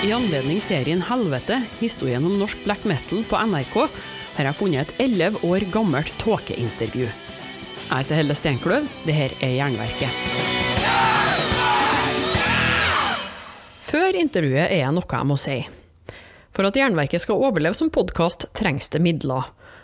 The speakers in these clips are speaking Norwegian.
I anledning serien Helvete, historien om norsk black metal på NRK, har jeg funnet et elleve år gammelt tåkeintervju. Jeg heter Helle Steinkløv, her er Jernverket. Før intervjuet er det noe jeg må si. For at Jernverket skal overleve som podkast, trengs det midler.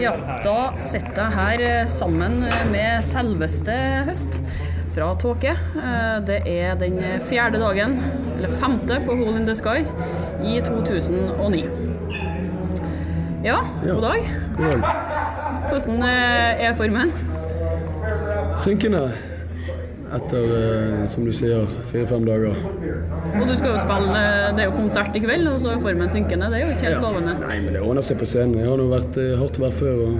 Ja, da sitter jeg her eh, sammen med selveste høst fra Tåke. Eh, det er den fjerde dagen, eller femte, på Hole in the Sky i 2009. Ja, god dag. God dag. Hvordan eh, er formen? Synkende etter, eh, som du sier, fire-fem dager. Og du skal jo spille, det er jo konsert i kveld, og så er formen synkende. Det er jo ikke helt lovende. Nei, men det ordner seg på scenen. Jeg har nå vært i hardt vær før, og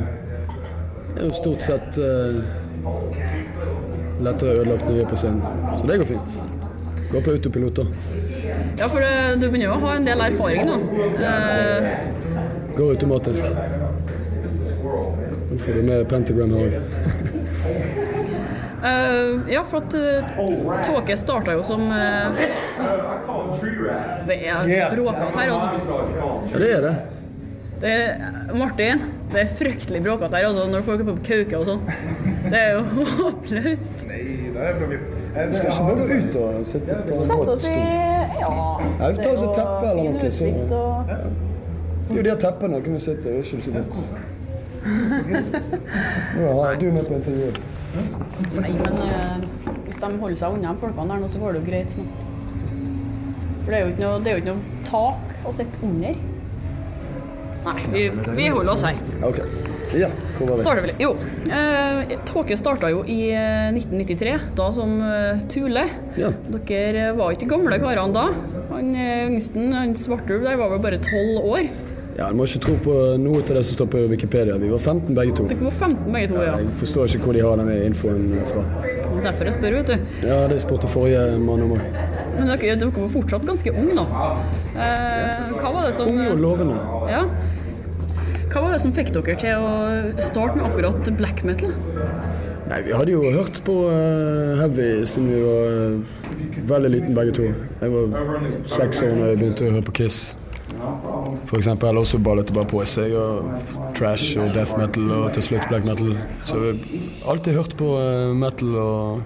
det er jo stort sett uh, lettere ødelagt når vi er på scenen. Så det går fint. Gå på autopilot, da. Ja, for det, du begynner jo å ha en del erfaring nå. Uh, går automatisk. Nå får du med pentagram her òg. Uh, ja, for at uh, Tåke starta jo som uh, Det er bråkete her, altså. Ja, det er det. Det er Martin, det er fryktelig bråkete her altså, når folk er på kauke og sånn. Det er jo håpløst. Nei, det er så fint. Vi skal ikke bare ut og sitte på en Sette Ja. Ja, vi tar oss et teppe eller noe. Så. Ja. Jo, de har teppene kan vi sitte er Ikke så godt. Nå er du med på intervjuet. Nei, men uh, hvis de holder seg unna de folkene der nå, så går det jo greit. Men. For det er jo ikke noe, det er jo ikke noe tak å sitte under. Nei, vi, vi holder oss her. Ok. Ja, hvor var vi? Starter vel Jo. Eh, Tåke starta jo i eh, 1993, da som uh, Tule. Ja. Dere var ikke gamle karene da. Han uh, yngsten, han Svartulv, der var vel bare tolv år. Ja, Du må ikke tro på noe av det som står på Wikipedia. Vi var 15 begge to. Dere var 15 begge to, ja. Jeg forstår ikke hvor de har denne infoen fra. Derfor jeg spør, vet du. Ja, Det spurte forrige mann om òg. Men dere, dere var fortsatt ganske unge, da. Eh, hva var det som Unge og lovende. Ja. Hva var det som fikk dere til å starte med akkurat black metal? Nei, Vi hadde jo hørt på uh, Heavy siden vi var uh, veldig liten begge to. Jeg var seks år da jeg begynte å høre på Kiss. For eksempel, eller også ballet det bare på seg. Og trash og death metal og til slutt black metal. Så jeg har alltid hørt på eh, metal og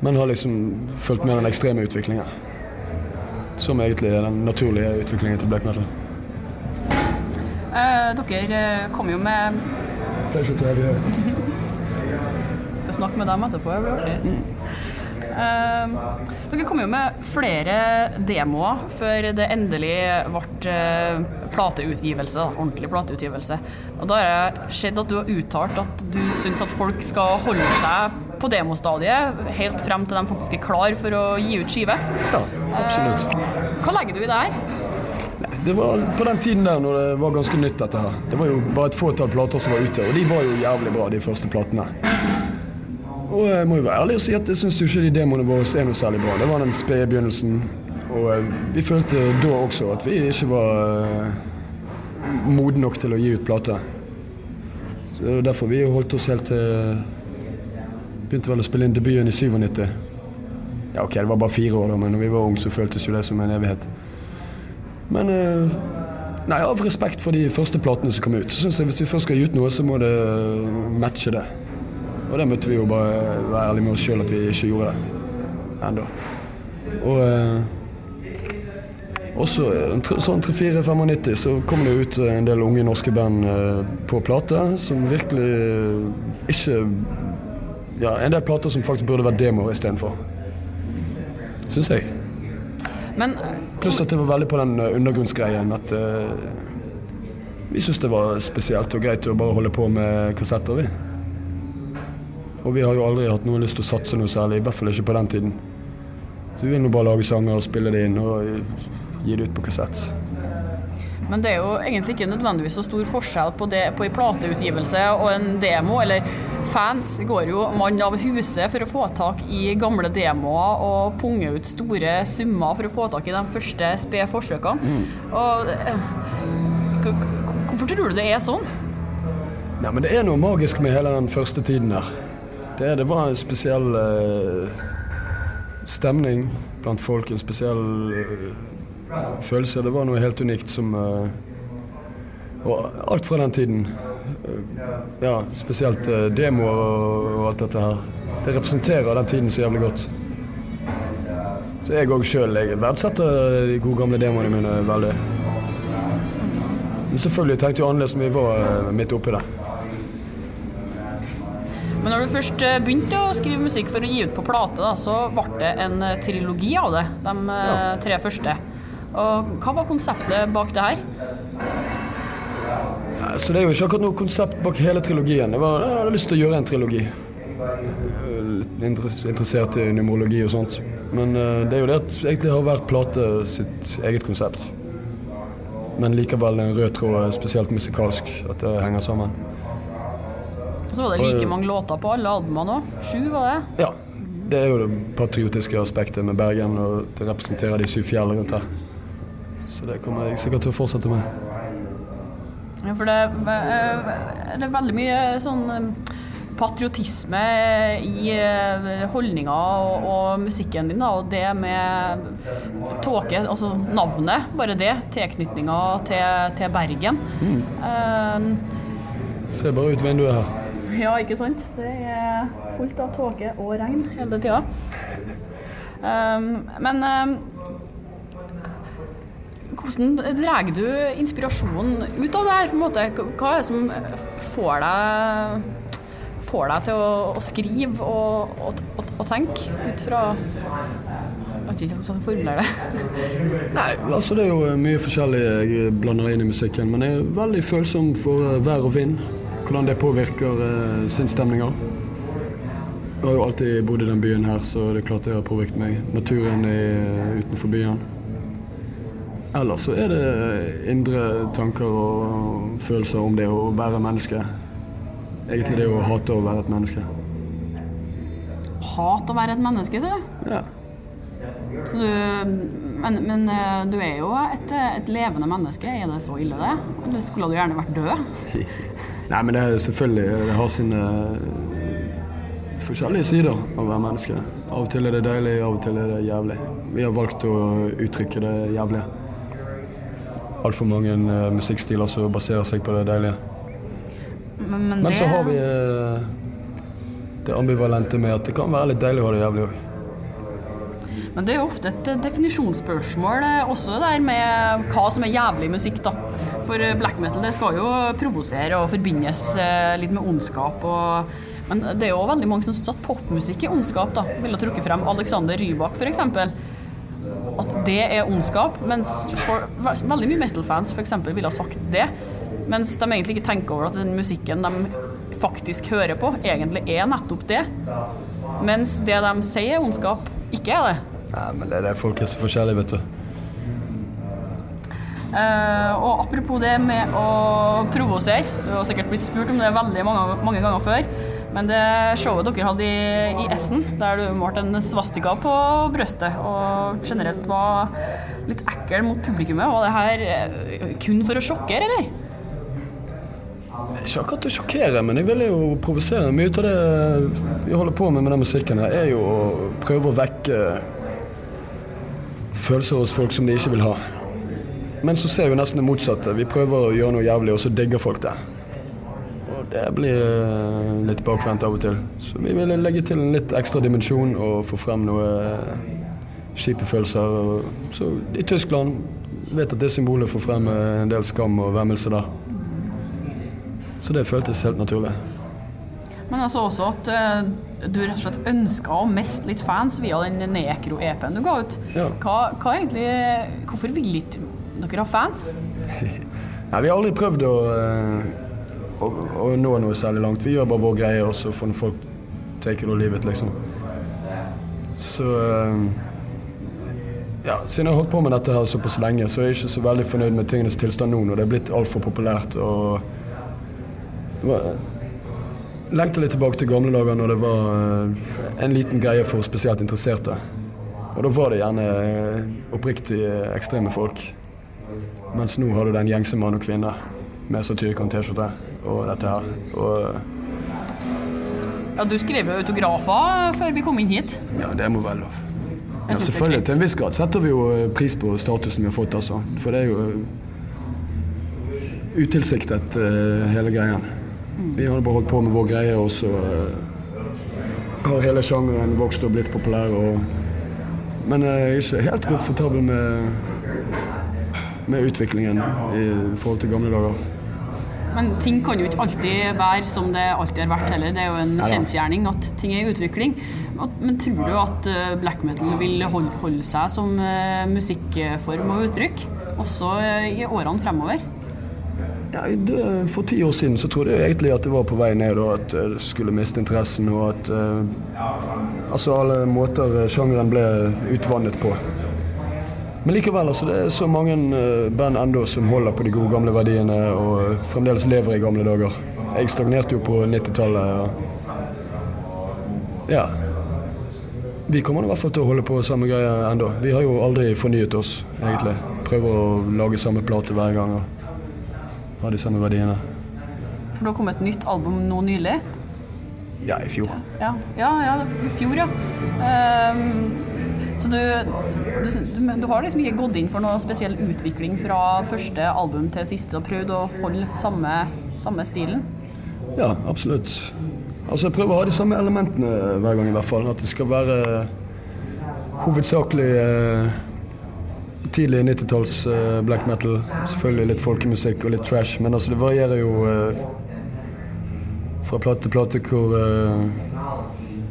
Men har liksom fulgt med den ekstreme utviklingen. Som egentlig er den naturlige utviklingen til black metal. Eh, dere eh, kom jo med Pleasure to have you here. Skal snakke med dem etterpå, det blir artig. Eh, dere kom jo med flere demoer før det endelig ble eh, plateutgivelse, ordentlig plateutgivelse. Og da har jeg sett at du har uttalt at du syns at folk skal holde seg på demostadiet helt frem til de faktisk er klar for å gi ut skive. Ja, absolutt. Hva legger du i det her? Det var på den tiden der når det var ganske nytt, dette her. Det var jo bare et fåtall plater som var ute, og de var jo jævlig bra, de første platene. Og jeg må jo være ærlig og si at jeg syns ikke de demoene våre er noe særlig bra. Det var den spede begynnelsen. Og eh, vi følte da også at vi ikke var eh, modne nok til å gi ut plate. Så det var derfor vi holdt oss helt til Begynte vel å spille inn debuten i 97. Ja, ok, det var bare fire år, da, men når vi var unge, så føltes jo det som en evighet. Men eh, nei, av respekt for de første platene som kom ut, så syns jeg hvis vi først skal gi ut noe, så må det matche det. Og det måtte vi jo bare være ærlige med oss sjøl at vi ikke gjorde det ennå. Og eh, også sånn 3-4-95 så kom det ut en del unge norske band eh, på plate som virkelig eh, ikke Ja, en del plater som faktisk burde vært demoer istedenfor. Syns jeg. Men Pluss at det var veldig på den eh, undergrunnsgreien at eh, vi syntes det var spesielt og greit å bare holde på med kassetter, vi. Og vi har jo aldri hatt noe lyst til å satse noe særlig, i hvert fall ikke på den tiden. Så vi vil nå bare lage sanger og spille det inn og gi det ut på kassett. Men det er jo egentlig ikke nødvendigvis så stor forskjell på, det, på en plateutgivelse og en demo. Eller fans går jo mann av huset for å få tak i gamle demoer og punge ut store summer for å få tak i de første spede forsøkene. Og, eh, hvorfor tror du det er sånn? Nei, men det er noe magisk med hele den første tiden der. Det, det var en spesiell eh, stemning blant folk, en spesiell eh, følelse. Det var noe helt unikt som eh, Og alt fra den tiden. eh, ja, spesielt eh, demoer og, og alt dette her. Det representerer den tiden så jævlig godt. Så jeg òg sjøl verdsetter de gode gamle demoene mine veldig. Men selvfølgelig tenkte jeg annerledes når vi var midt oppi det. Men når du først eh, begynte å skrive musikk for å gi ut på plate, da, så ble det en eh, trilogi av det, de eh, tre første. Og hva var konseptet bak det her? Så det er jo ikke akkurat noe konsept bak hele trilogien. Det var, jeg hadde lyst til å gjøre en trilogi. Litt interessert i numerologi og sånt. Men det er jo det at egentlig har hver plate sitt eget konsept. Men likevel en rød tråd, spesielt musikalsk, at det henger sammen. Og så var det like mange låter på alle albumene òg. Sju, var det? Ja. Det er jo det patriotiske aspektet med Bergen, og det representerer de syv fjellene rundt her. Så det kommer jeg sikkert til å fortsette med. Ja, for det, er, det er veldig mye sånn eh, patriotisme i eh, holdninga og, og musikken din, da, og det med tåke, altså navnet, bare det, tilknytninga til, til Bergen. Eh, Ser bare ut vinduet her. ja, ikke sant? Det er fullt av tåke og regn hele tida. Um, men um, hvordan drar du inspirasjonen ut av det her? på en måte? Hva er det som får deg, får deg til å, å skrive og, og, og, og tenke ut fra Jeg vet ikke hvordan jeg skal det. Nei, altså det er jo mye forskjellig jeg blander inn i musikken. Men jeg er veldig følsom for eh, vær og vind. Hvordan det påvirker eh, sinnsstemninga. Jeg har jo alltid bodd i den byen her, så det er klart det har påvirket meg. Naturen i, utenfor byen. Ellers så er det indre tanker og følelser om det å være menneske. Egentlig det å hate å være et menneske. Hat å være et menneske, sier du. Ja. Du men, men eh, du er jo et, et levende menneske. Er det så ille, det? Eller skulle du gjerne vært død? Nei, men det er selvfølgelig Det har sine forskjellige sider av å være menneske. Av og til er det deilig, av og til er det jævlig. Vi har valgt å uttrykke det jævlige. Altfor mange eh, musikkstiler som baserer seg på det deilige. Men, men, Men det, så har vi eh, det ambivalente med at det kan være litt deilig å ha det jævlig òg. men det er jo ofte et eh, definisjonsspørsmål, eh, også det der med hva som er jævlig musikk, da. For eh, black metal det skal jo provosere og forbindes eh, litt med ondskap. Og, men det er jo veldig mange som syns at popmusikk er ondskap. da. Ville trukket frem Alexander Rybak, f.eks. At det er ondskap. Mens for, veldig mye metal-fans f.eks. ville ha sagt det. Mens de egentlig ikke tenker over at den musikken de faktisk hører på, egentlig er nettopp det. Mens det de sier er ondskap, ikke er det. Nei, men det er det folk er så forskjellige, vet du. Eh, og apropos det med å provosere, du har sikkert blitt spurt om det veldig mange, mange ganger før, men det showet dere hadde i, Essen, der du malte en svastika på brøstet og generelt var litt ekkel mot publikummet, var det her eh, kun for å sjokkere, eller? Ikke akkurat å sjokkere, men jeg vil jo provosere. Mye av det vi holder på med med den musikken her, er jo å prøve å vekke følelser hos folk som de ikke vil ha. Men så ser vi nesten det motsatte. Vi prøver å gjøre noe jævlig, og så digger folk det. Og det blir eh, litt bakvendt av og til. Så vi ville legge til en litt ekstra dimensjon og få frem noe eh, kjipe følelser. Så i Tyskland vet at det symbolet får frem eh, en del skam og vemmelse der. Så det føltes helt naturlig. Men jeg så også at du rett og slett ønska å miste litt fans via den Nekro-EP-en du ga ut. Ja. Hva, hva egentlig, hvorfor vil ikke dere har fans? Nei, vi har aldri prøvd å, eh, å, å nå noe særlig langt. Vi gjør bare vår greie, og så får folk take it or leave it, liksom. Så eh, ja, Siden jeg har holdt på med dette her såpass lenge, så er jeg ikke så veldig fornøyd med tingenes tilstand nå når det er blitt altfor populært. og Lengter litt tilbake til gamle dager når det var eh, en liten greie for spesielt interesserte. Og da var det gjerne oppriktig ekstreme folk. Mens nå har du den gjengse mann og kvinne med satyrikon-T-skjorte og dette her. Og Ja, du skrev jo autografer før vi kom inn hit. ja, det må være lov. Ja, selvfølgelig. Til en viss grad setter vi jo eh, pris på statusen vi har fått, altså. For det er jo eh, utilsiktet, uh, hele greien. Vi har bare holdt på med vår greie, og så uh, har hele sjangeren vokst og blitt populær. Og, men jeg er ikke helt komfortabel med, med utviklingen i forhold til gamle dager. Men ting kan jo ikke alltid være som det alltid har vært heller. Det er jo en kjensgjerning at ting er i utvikling. Men tror du at eh, black metal vil holde, seg som eh, musikkform og uttrykk også eh, i årene fremover? Ja, det, for ti år siden så trodde jeg egentlig at det var på vei ned, og at det skulle miste interessen, og at eh, altså alle måter sjangeren ble utvannet på. Men likevel, altså, det er så mange eh, band ennå som holder på de gode gamle verdiene og fremdeles lever i gamle dager. Jeg stagnerte jo på 90-tallet. og Ja. Vi kommer i hvert fall til å holde på samme greie ennå. Vi har jo aldri fornyet oss, egentlig. Prøver å lage samme plate hver gang. og har de samme verdiene. For det kommet et nytt album nå nylig. Ja, i fjor. Ja, ja, ja i fjor, ja. Ehm, så du, du, du, har liksom ikke gått inn for noe spesiell utvikling fra første album til siste og prøvd å holde samme, samme stilen? Ja, absolutt. Altså, jeg prøver å ha de samme elementene hver gang, i hvert fall. At det skal være hovedsakelig eh, tidlig 90-talls eh, black metal. Selvfølgelig litt folkemusikk og litt trash, men altså, det varierer jo eh, fra plate til plate hvor, eh,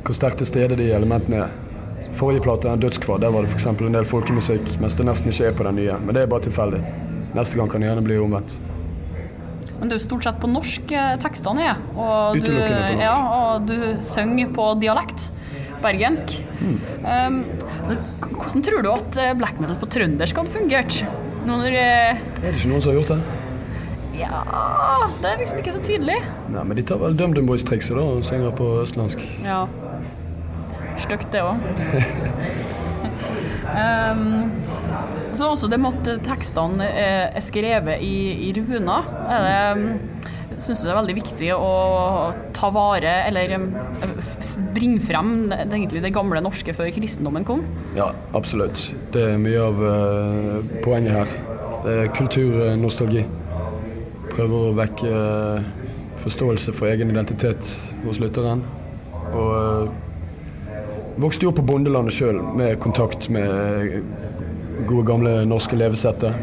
hvor sterkt til stede de elementene er. Forrige plate, 'Dødskvad', der var det f.eks. en del folkemusikk, mens det nesten ikke er på den nye. Men det er bare tilfeldig. Neste gang kan det gjerne bli omvendt. Men det er jo stort sett på norsk eh, tekstene er. Og du. Ja, og du synger på dialekt. Bergensk. Mm. Um, hvordan tror du at eh, black metal på trøndersk hadde fungert? Når uh, Er det ikke noen som har gjort det? Ja Det er liksom ikke så tydelig. Nei, men de tar vel DumDum Boys-trikset da og synger på østlandsk. Ja. Stygt, det òg. um, så også det måtte tekstene eh, er skrevet i, i runer. Er um, Syns du det er veldig viktig å ta vare, eller f- bringe frem det, egentlig det gamle norske før kristendommen kom? Ja, absolutt. Det er mye av uh, poenget her. Det er kulturnostalgi. Prøver å vekke uh, forståelse for egen identitet hos lytteren. Og eh, vokste jo opp på bondelandet sjøl med kontakt med gode, gamle norske levesettet.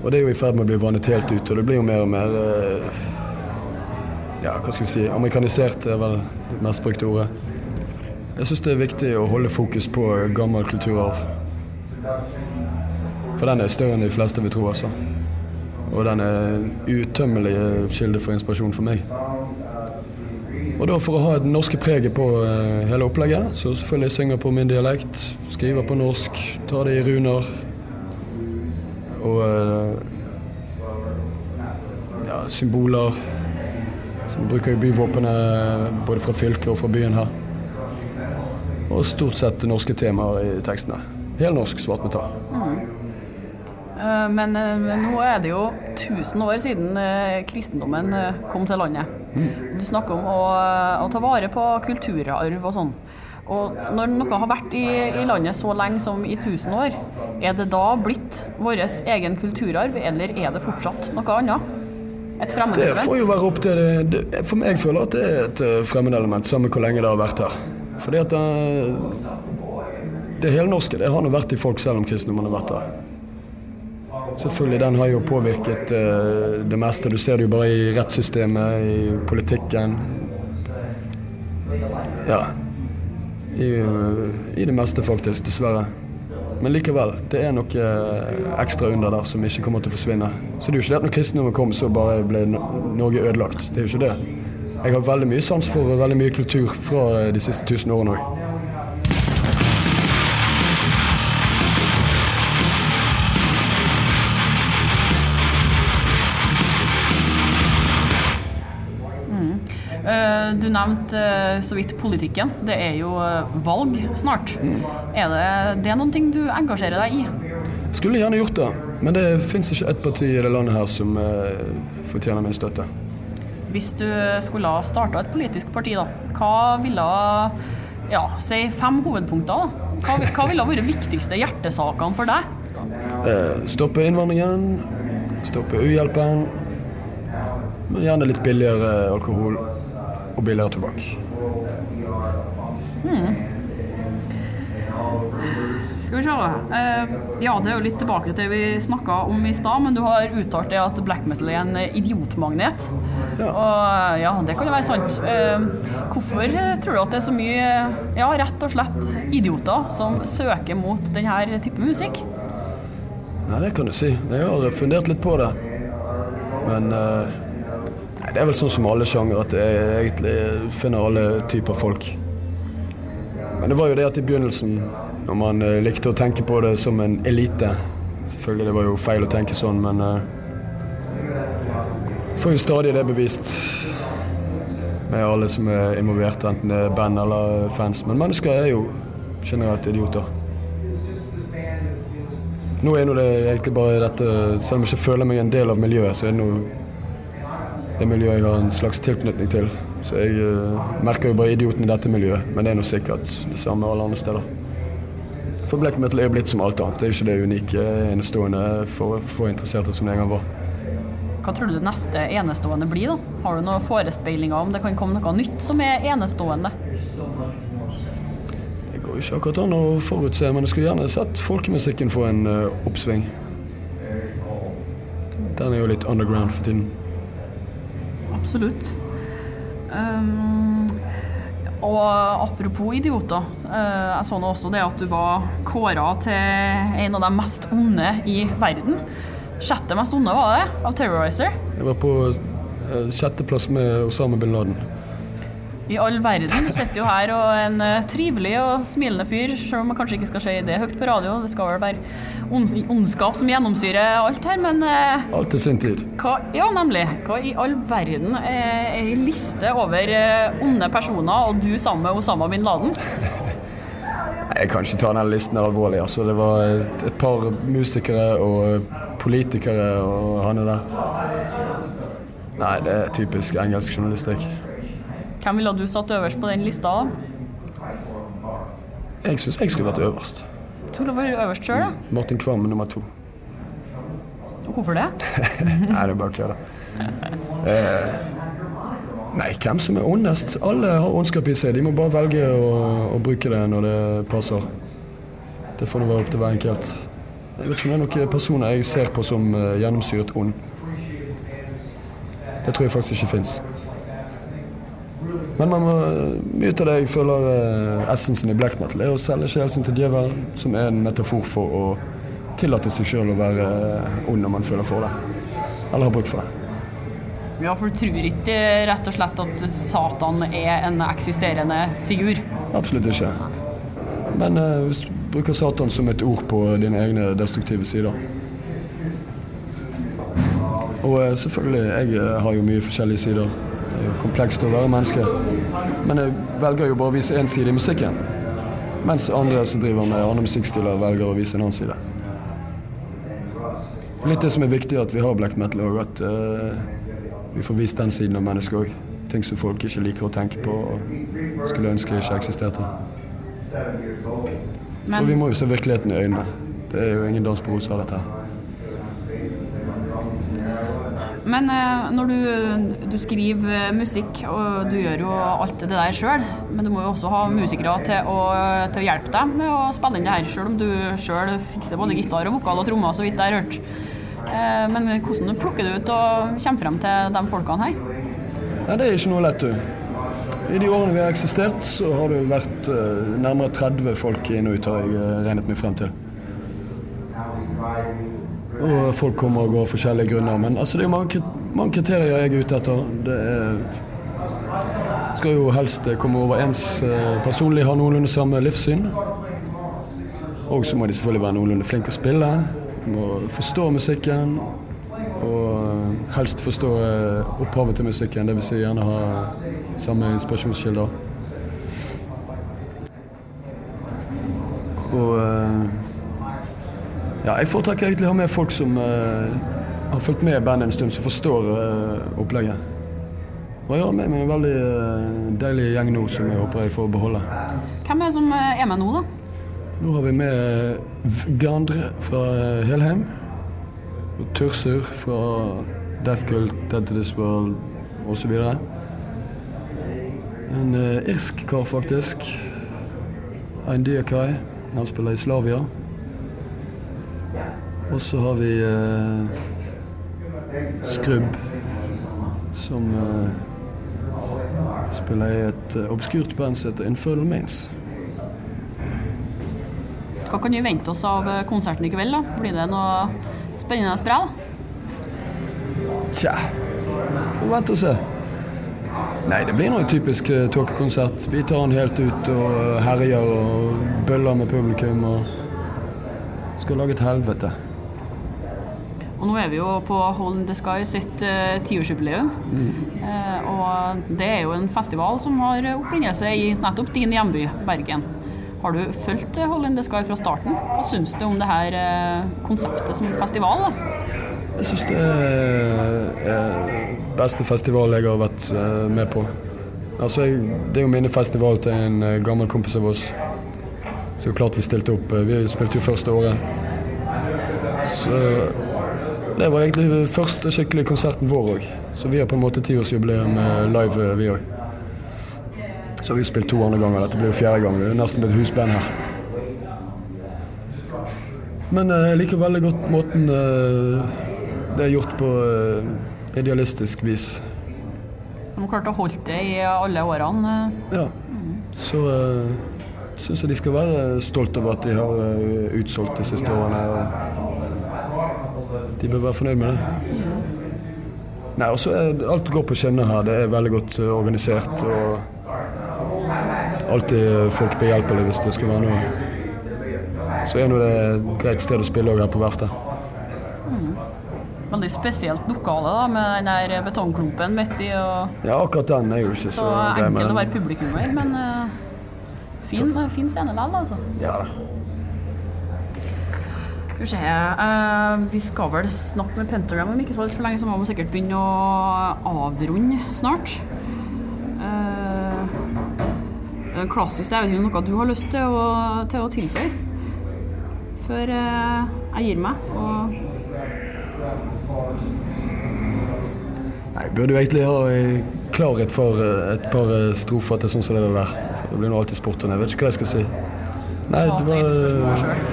Og det er jo i ferd med å bli vannet helt ut, og det blir jo mer og mer eh, Ja, hva skal vi si Amerikanisert er vel det mest brukte ordet. Jeg syns det er viktig å holde fokus på gammel kulturarv. For den er større enn de fleste vil tro, altså. Og den er en utømmelig kilde for inspirasjon for meg. Og da for å ha det norske preget på eh, hele opplegget, så selvfølgelig synger på min dialekt, skriver på norsk, tar det i runer. Og eh, ja, symboler. Som bruker jeg byvåpenet både fra fylket og fra byen her. Og stort sett norske temaer i tekstene. Helnorsk svartmetall. Mm. Men eh, nå er det jo 1000 år siden kristendommen kom til landet. Du snakker om å, å ta vare på kulturarv og sånn. Og når noe har vært i, i landet så lenge som i 1000 år, er det da blitt vår egen kulturarv, eller er det fortsatt noe annet? Et Det får jo være opp til det, det For meg føler at det er et eh, fremmedelement, samme hvor lenge det har vært her. Fordi at det, det helnorske det har nå vært i folk selv om kristendommen har vært her. Selvfølgelig, den har jo påvirket eh, det meste. Du ser det jo bare i rettssystemet, i politikken. Ja. I, eh, I det meste, faktisk. Dessverre. Men likevel, det er noe eh, ekstra under der som ikke kommer til å forsvinne. Så det er jo ikke det at når kristendommen kom, så bare ble Norge ødelagt. Det er jo ikke det. Jeg har veldig mye sans for veldig mye kultur fra de siste tusen årene òg. Du nevnte eh, så vidt politikken. Det er jo eh, valg snart. Er det, det er noen ting du engasjerer deg i? Skulle gjerne gjort det, men det fins ikke ett parti i det landet her som eh, fortjener min støtte. Hvis du skulle ha starta et politisk parti, da, hva ville ja, si fem hovedpunkter? da? Hva, hva ville vært viktigste hjertesakene for deg? Eh, stoppe innvandringen, stoppe uhjelpen, men gjerne litt billigere alkohol og billigere tobakk. Skal vi se. Eh, ja, det er jo litt tilbake til det vi snakka om i stad, men du har uttalt det at black metal er en idiotmagnet. Ja. Og ja, det kan jo være sant. Eh, hvorfor tror du at det er så mye, ja, rett og slett idioter som søker mot denne type musikk? Nei, det kan du si. Jeg har fundert litt på det. Men eh, det er vel sånn som alle sjangere at jeg egentlig finner alle typer folk. Men det var jo det at i begynnelsen, når man eh, likte å tenke på det som en elite Selvfølgelig, det var jo feil å tenke sånn, men uh, får jo stadig det bevist med alle som er involvert, enten det er band eller fans. Men mennesker er jo generelt idioter. Nå er nå det egentlig bare dette Selv om jeg ikke føler meg en del av miljøet, så er det nå det miljøet jeg har en slags tilknytning til. Så jeg uh, merker jo bare idioten i dette miljøet, men det er nå sikkert det samme alle andre steder. For black metal er jo blitt som alt annet. Det er jo ikke det unike, enestående for, for interesserte som det en gang var. Hva tror du det neste enestående blir? da? Har du noen forespeilinger om det kan komme noe nytt som er enestående? Det går ikke akkurat an å forutse, men jeg skulle gjerne sett folkemusikken få en uh, oppsving. Den er jo litt underground for tiden. Absolutt. Um, og apropos idioter. Uh, jeg så nå også det at du var kåra til en av de mest onde i verden. Sjette mest onde var det, av Terrorizer. Jeg var på uh, sjetteplass med Osama bin Laden. I all verden. Du sitter jo her og er en eh, trivelig og smilende fyr, selv om man kanskje ikke skal si det høyt på radio. Det skal vel være ondskap som gjennomsyrer alt her, men eh, Alt til sin tid. hva, ja, nemlig. Hva i all verden er ei liste over eh, onde personer, og du sammen med Osama bin Laden? Jeg kan ikke ta den listen alvorlig. Altså. Det var et, par musikere og eh, politikere og han er der. Nei, det er typisk engelsk journalistikk. Hvem ville du satt øverst på den lista? Jeg syns jeg skulle vært øverst. Du skulle vært øverst sjøl, da? Martin Kvam nummer to. Og Hvorfor det? Nei, det er bare kødda. Eh, nei, hvem som er ondest? Alle har ondskap i seg. De må bare velge å, å bruke det når det passer. Det får nå være opp til hver enkelt. Jeg vet ikke om det er noen personer jeg ser på som eh, gjennomsyret ond. Det tror jeg faktisk ikke fins. Men man må, mye av det jeg føler eh, essensen i black metal, er å selge sjelsen til djevelen, som er en metafor for å tillate seg sjøl å være eh, ond når man føler for det. Eller har bruk for det. Ja, for du tror ikke rett og slett at Satan er en eksisterende figur? Absolutt ikke. Men eh, hvis du bruker Satan som et ord på dine egne destruktive sider Og eh, selvfølgelig, jeg eh, har jo mye forskjellige sider. Komplekst å være menneske. Men jeg velger jo bare å vise én side i musikken. Mens andre som driver med andre musikkstiler, velger å vise en annen side. Litt det som er viktig at vi har black metal òg, at uh, vi får vist den siden av mennesket òg. Ting som folk ikke liker å tenke på og skulle ønske ikke eksisterte. For vi må jo se virkeligheten i øynene. Det er jo ingen dans på roser, dette her. Men eh, når du, du skriver eh, musikk, og du gjør jo alt det der sjøl, men du må jo også ha musikere til å, til å hjelpe deg med å spille inn det her, sjøl om du sjøl fikser både gitar og vokal og trommer, så vidt jeg har hørt. Eh, Men hvordan plukker du ut og kommer frem til de folkene her? Nei, det er ikke noe lett, du. I de årene vi har eksistert, så har det vært nærmere 30 folk inn og ut, har jeg regnet meg frem til. Og folk kommer og går av forskjellige grunner. Men altså, det er jo mange, mange kriterier jeg er ute etter. Det er, skal jo helst eh, komme overens eh, personlig, ha noenlunde samme livssyn. Og så må de selvfølgelig være noenlunde flinke å spille. Må forstå musikken. Og helst forstå eh, opphavet til musikken, dvs. Si gjerne ha Samme inspirasjonskilder. Og eh, ja, jeg foretrekker egentlig å ha med folk som uh, har fulgt med bandet en stund, som forstår uh, opplegget. Og jeg har med meg en veldig uh, deilig gjeng nå som jeg håper jeg får beholde. Hvem er det som er med nå, da? Nå har vi med Gandre fra Helheim. Og Tursur fra Death Cult, Dead to This World osv. En irsk kar, faktisk. Ein Diakai. Han spiller i Slavia. Og så har vi eh, Skrubb, som eh, spiller i et eh, obskurt band som heter Infernal Mains. Hva kan vi vente oss av eh, konserten i kveld? da? Blir det noe spennende sprell? Tja, får vente og se. Nei, det blir noe typisk uh, tåkekonsert. Vi tar den helt ut og herjer og bøller med publikum og skal lage et helvete. Og nå er vi jo på Hold in the Sky sitt tiårsjubileum. Mm. Eh, og det er jo en festival som har opprinnelse i nettopp din hjemby, Bergen. Har du fulgt Hold in the Sky fra starten? Hva syns du om det her eh, konseptet som festival? da? Jeg syns det er beste festival jeg har vært eh, med på. Altså, jeg, Det er jo minnefestival til en eh, gammel kompis av oss. Så klart vi stilte opp. Vi spilte jo første året. Så det var egentlig første skikkelige konserten vår òg. Så vi har på en måte tiårsjubileum eh, live, eh, vi òg. Så vi har spilt to andre ganger. Dette blir jo fjerde gang. Vi er nesten blitt husband her. Men eh, jeg liker veldig godt måten det er gjort på idealistisk vis. De har klart å holde det i alle årene. Ja. Så uh, syns jeg de skal være stolt over at de har eh, utsolgt de siste årene. De bør være fornøyd med det. Nei, også, Alt går på skinner her. Det er veldig godt eh, organisert. Og alltid folk behjelpelige hvis det skulle være noe. Så er nå det et greit sted å spille her på verftet. Veldig spesielt lokale da, med den der betongklumpen midt i. og Ja, akkurat den er jo ikke Så så enkel å være publikummer, men eh, fin, fin scene likevel, altså. Ja da. Skal vi se uh, Vi skal vel snakke med Pentagram om ikke så altfor lenge, så må vi sikkert begynne å avrunde snart. Klassisk, det er klassisk, jeg vet ikke om noe du har lyst til å, til å tilføye før uh, jeg gir meg. Og Nei, burde jo egentlig ha eh, klarhet for eh, et par eh, strofer til sånn som det der. Det blir nå alltid sport, og jeg vet ikke hva jeg skal si. Nei, det var eh,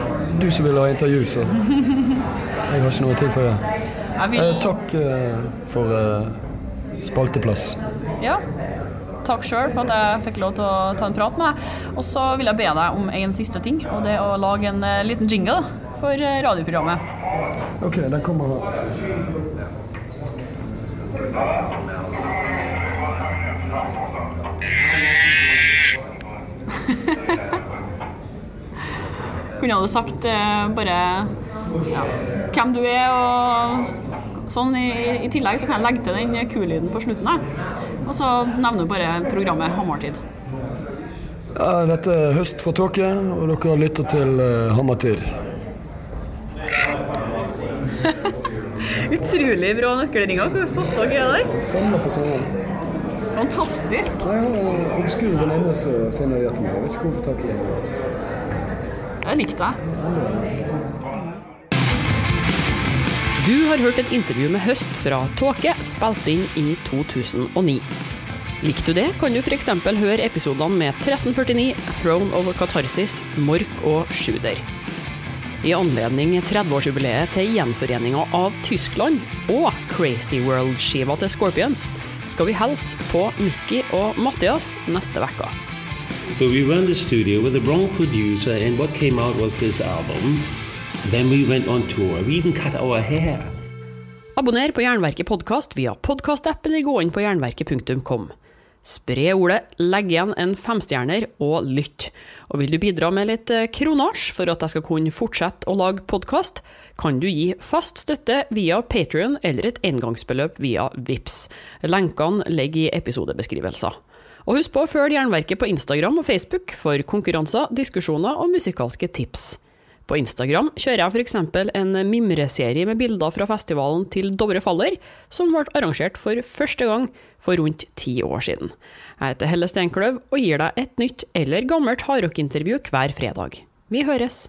du som ville ha intervju, så jeg har ikke noe å tilføye. Eh, takk eh, for eh, spalteplass. Ja. Takk sjøl for at jeg fikk lov til å ta en prat med deg. Og så vil jeg be deg om en siste ting, og det er å lage en eh, liten jingle for eh, radioprogrammet. OK, den kommer her. Kunne du sagt eh, bare ja, hvem du er og sånn. I, I tillegg så kan jeg legge til den kulyden på slutten der. Og så nevner du bare programmet Hammertid. Ja, dette er Høst for tåke, og dere lytter til uh, Hammertid. Utrolig bra nøkkelringer. Hvor har du fått tak i det der? Samme på sommeren. Fantastisk. Jeg har en obskur venninne som finner det til meg. Jeg vet ikke hvor hun får tak i det. Jeg likte det. Du har hørt et intervju med Høst fra Tåke, spilt inn i 2009. Likte du det, kan du f.eks. høre episodene med 1349, Throne of Catharsis, Mork og Sjuder. I anledning 30-årsjubileet til gjenforeninga av Tyskland og Crazy World-skiva til Scorpions, skal vi hilse på Nikki og Mathias neste uke. So we ran the studio with the wrong producer, and what came out was this album. Then we went on tour. We even cut our hair. Abonner på Jernverket podkast via podkastappen eller gå inn på jernverket.kom. Spre ordet, legg igjen en femstjerner og lytt. Og vil du bidra med litt eh, kronasj for at jeg skal kunne fortsette å lage podkast, kan du gi fast støtte via Patrion eller et engangsbeløp via VIPS. Lenkene ligger i episodebeskrivelser. Og husk på å følge Jernverket på Instagram og Facebook for konkurranser, diskusjoner og musikalske tips. På Instagram kjører jeg f.eks. en mimreserie med bilder fra festivalen til Dovre Faller, som ble arrangert for første gang for rundt ti år siden. Jeg heter Helle Steinkløv og gir deg et nytt eller gammelt hardrockintervju hver fredag. Vi høres!